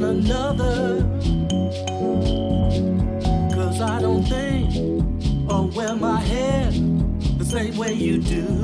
one another. Cause I don't think or wear my hair the same way you do.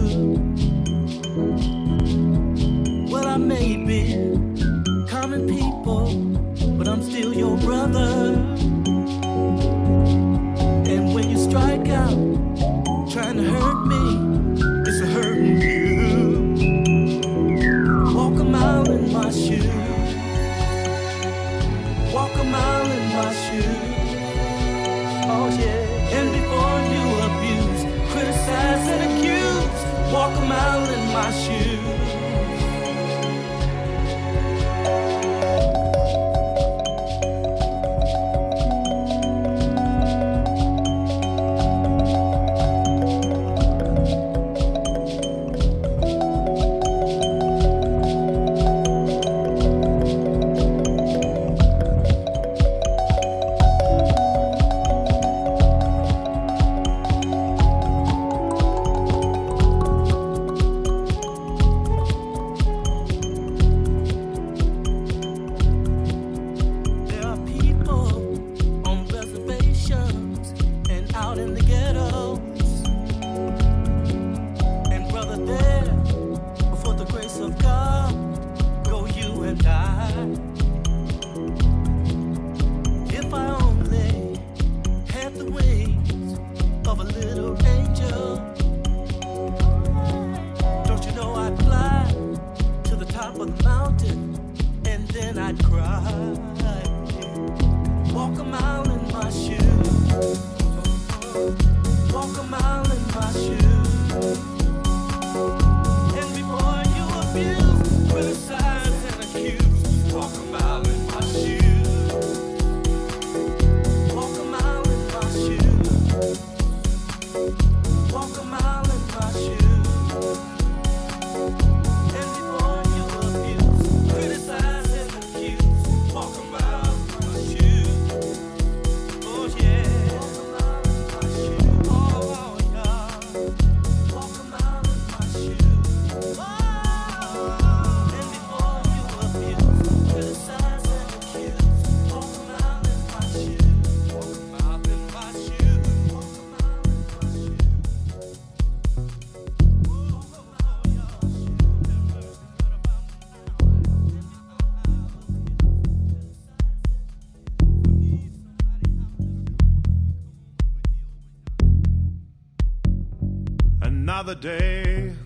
in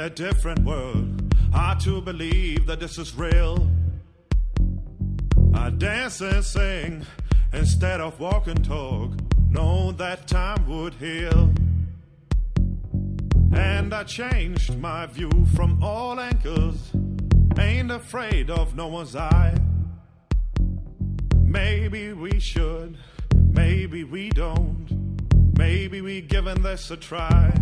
a different world. I to believe that this is real. I dance and sing instead of walk and talk. Know that time would heal. And I changed my view from all anchors. Ain't afraid of no one's eye. Maybe we should, maybe we don't. Maybe we giving this a try.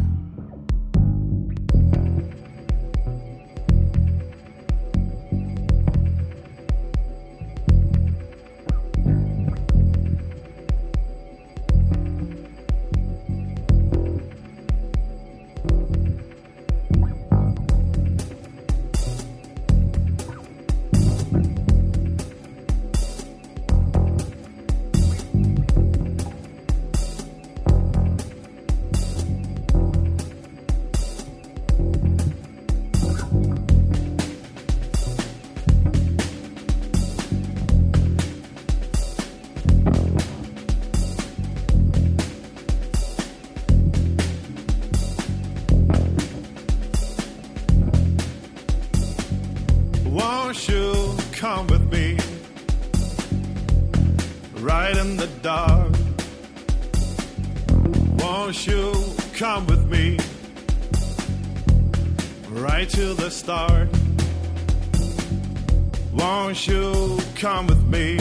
Won't you come with me?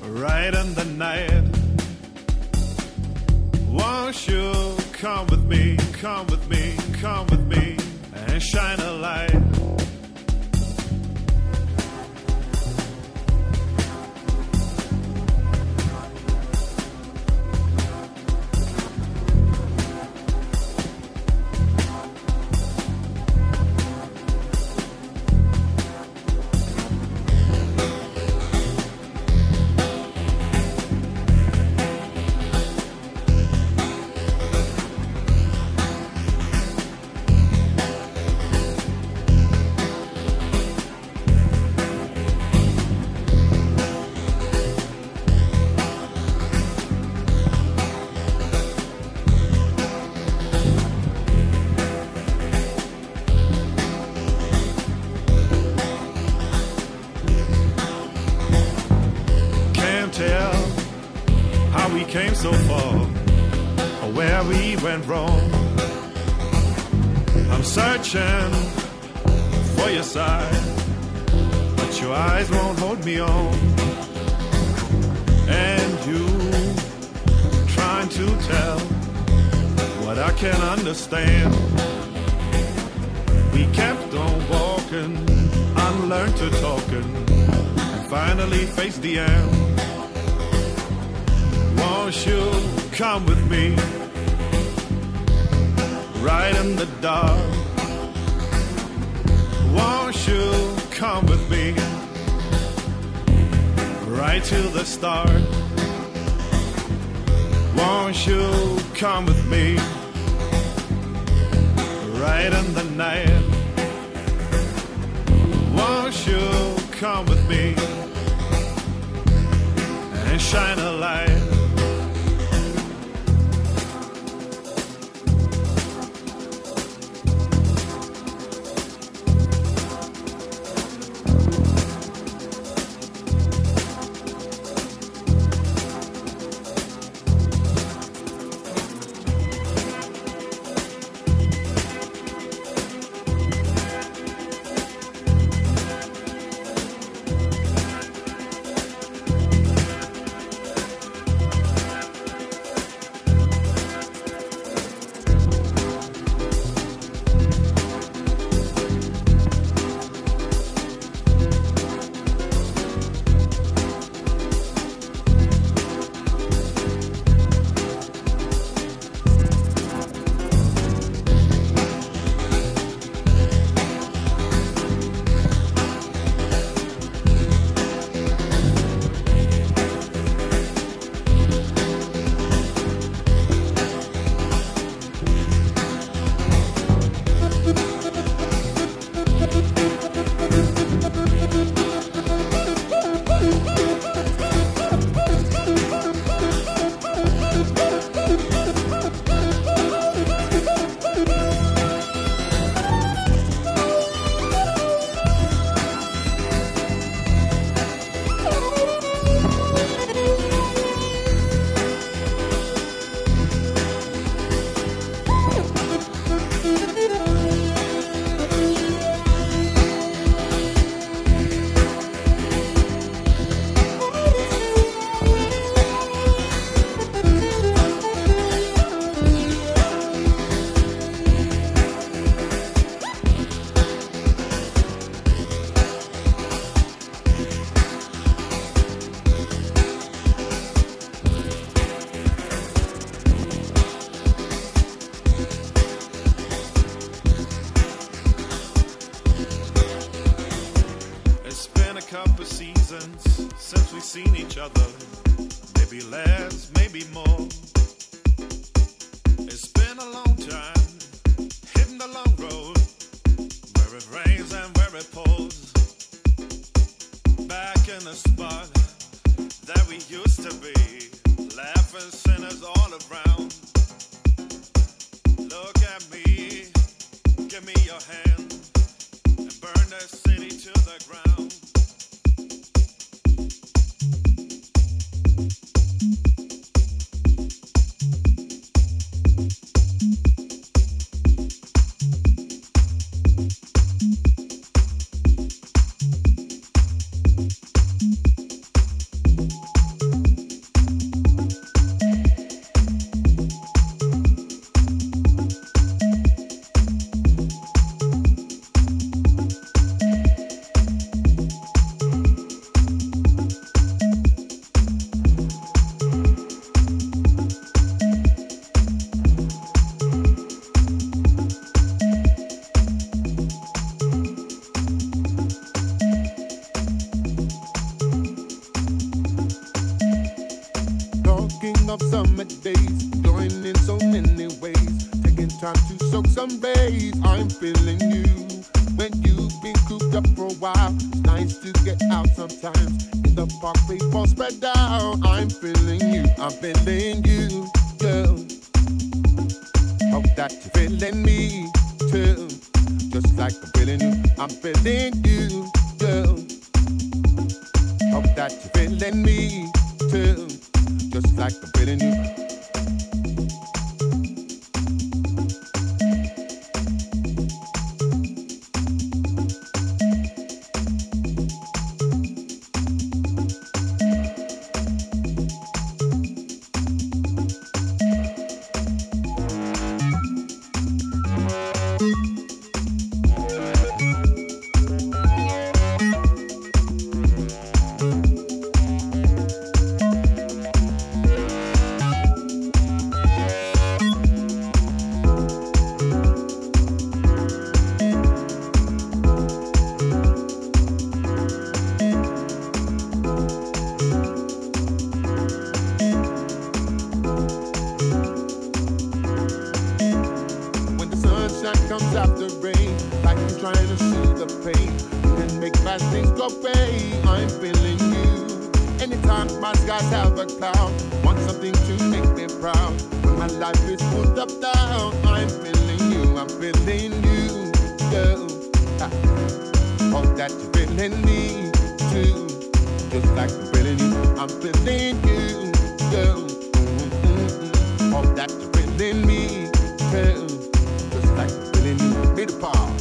Right in the night. Won't you come with me? Come with me, come with me, and shine a I can understand. We kept on walking, unlearned to talking, and finally faced the end. Won't you come with me? Right in the dark. Won't you come with me? Right to the start. Won't you come with me? Right in the night. Won't you come with me? And shine a light. London. Just like the feeling I'm feeling you, girl. Mm-hmm. All that's you're feeling me, girl. Just like the feeling you, be the power.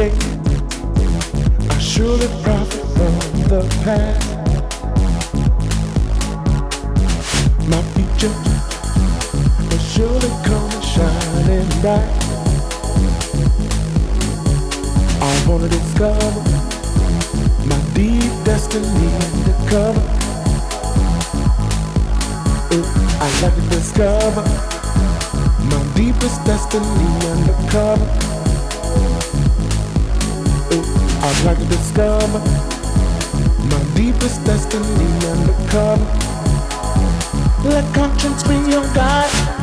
day. I surely profit from the past. My future will surely come shining bright. I wanna discover my deep destiny undercover. Ooh, I'd like to discover my deepest destiny undercover. I'd like to discover my deepest destiny undercover. Let conscience be your guide.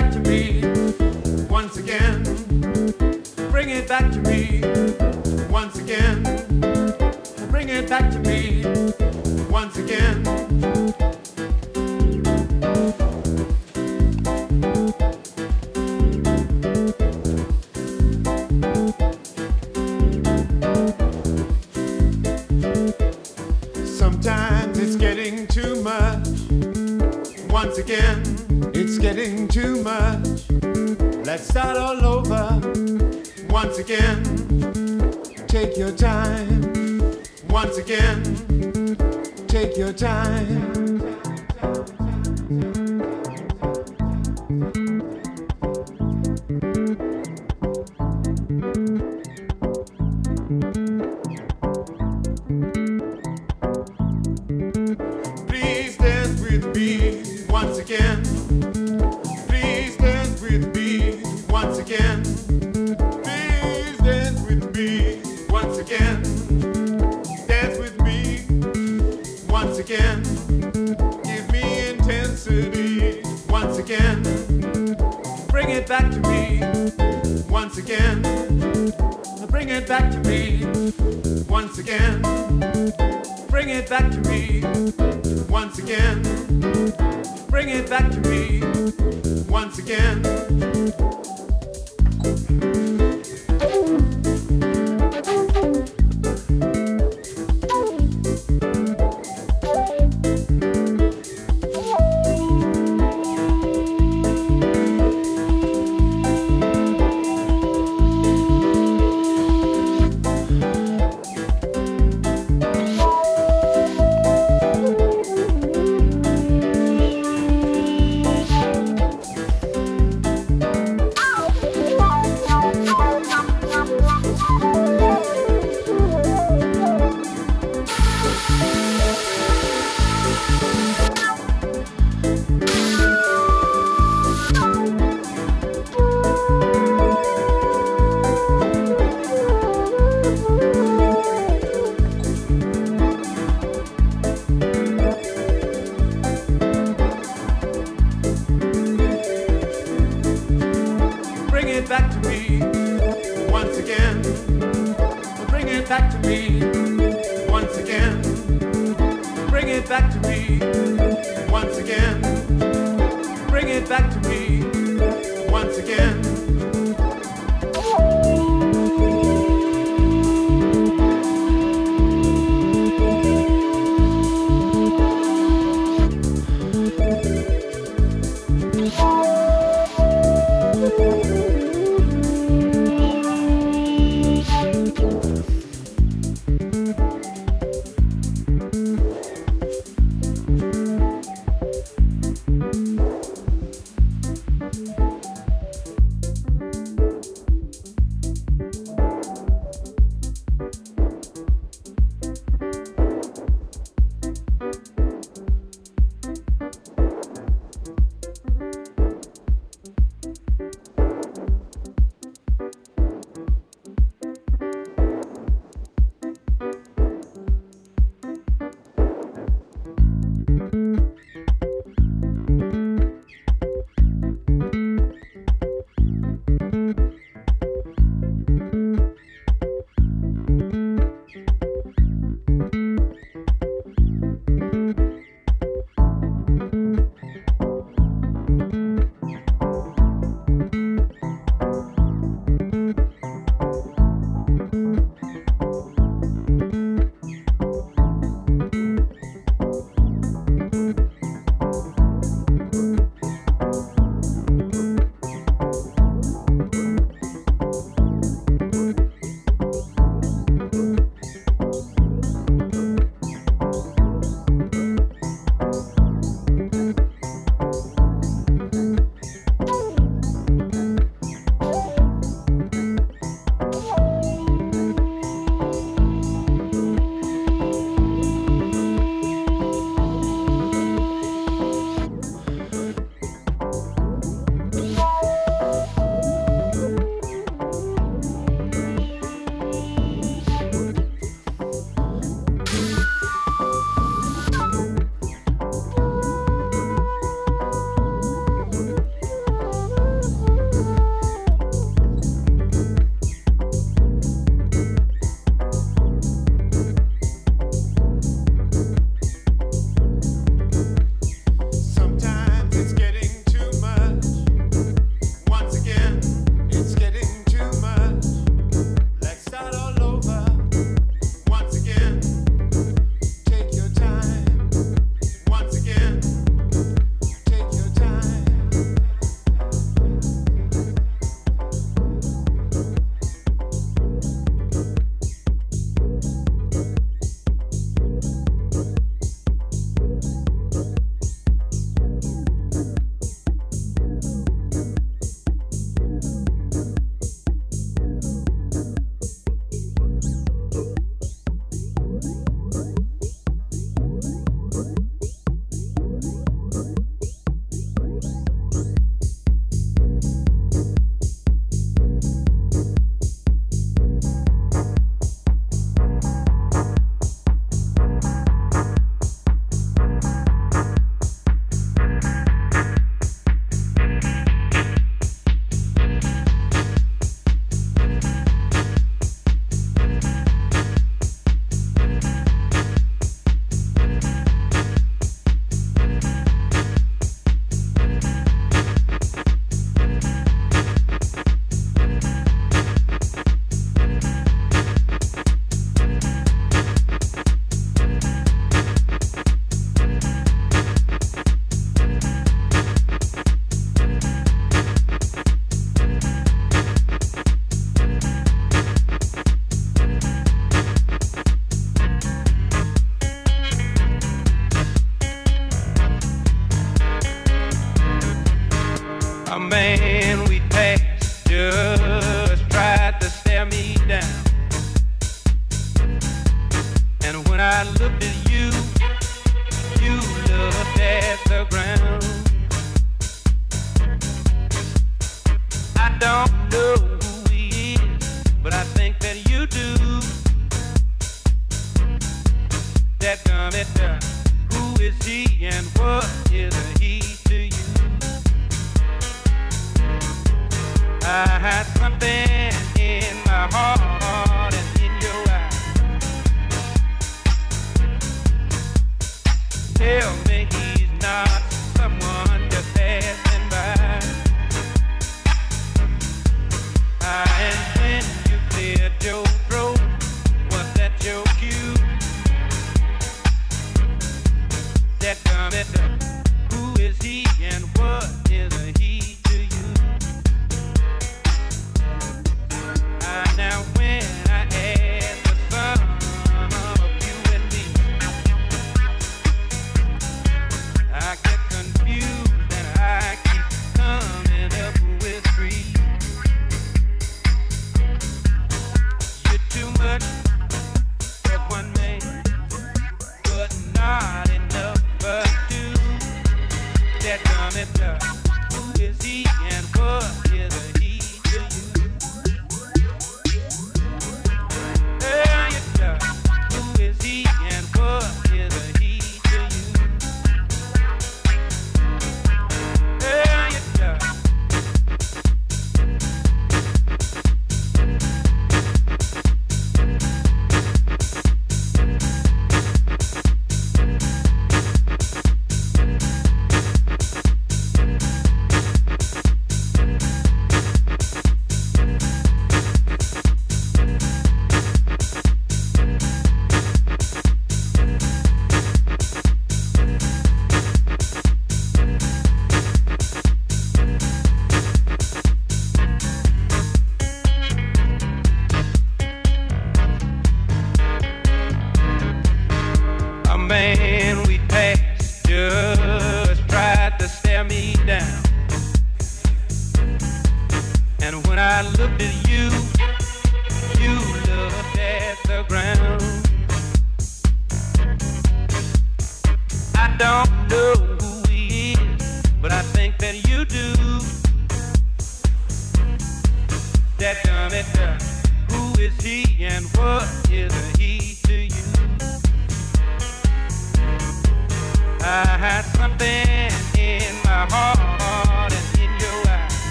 that to me. Take your time. Once again, take your time.